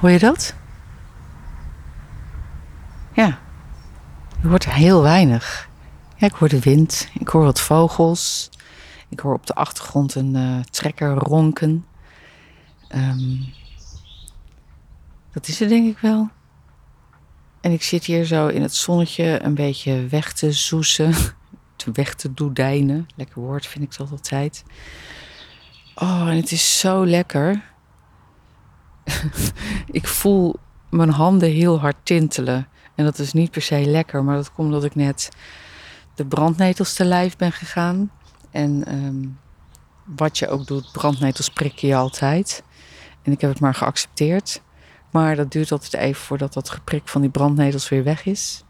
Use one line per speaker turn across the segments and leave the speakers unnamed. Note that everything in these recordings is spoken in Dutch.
Hoor je dat? Ja. Je hoort heel weinig. Ja, ik hoor de wind. Ik hoor wat vogels. Ik hoor op de achtergrond een uh, trekker ronken. Um, dat is het denk ik wel. En ik zit hier zo in het zonnetje een beetje weg te zoesen. Weg te doedijnen. Lekker woord vind ik dat altijd. Oh, en het is zo lekker. ik voel mijn handen heel hard tintelen. En dat is niet per se lekker, maar dat komt omdat ik net de brandnetels te lijf ben gegaan. En um, wat je ook doet, brandnetels prik je altijd. En ik heb het maar geaccepteerd. Maar dat duurt altijd even voordat dat geprik van die brandnetels weer weg is.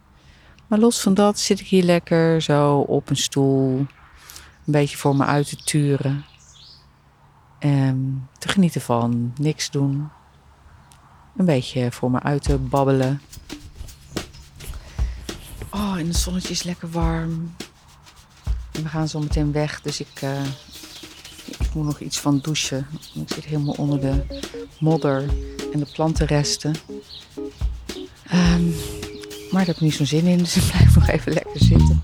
Maar los van dat zit ik hier lekker zo op een stoel. Een beetje voor me uit te turen. En te genieten van niks doen. Een beetje voor me uit te babbelen. Oh, en het zonnetje is lekker warm. We gaan zo meteen weg, dus ik, uh, ik moet nog iets van douchen. Ik zit helemaal onder de modder en de plantenresten. Um, maar daar heb ik niet zo'n zin in, dus ik blijf nog even lekker zitten.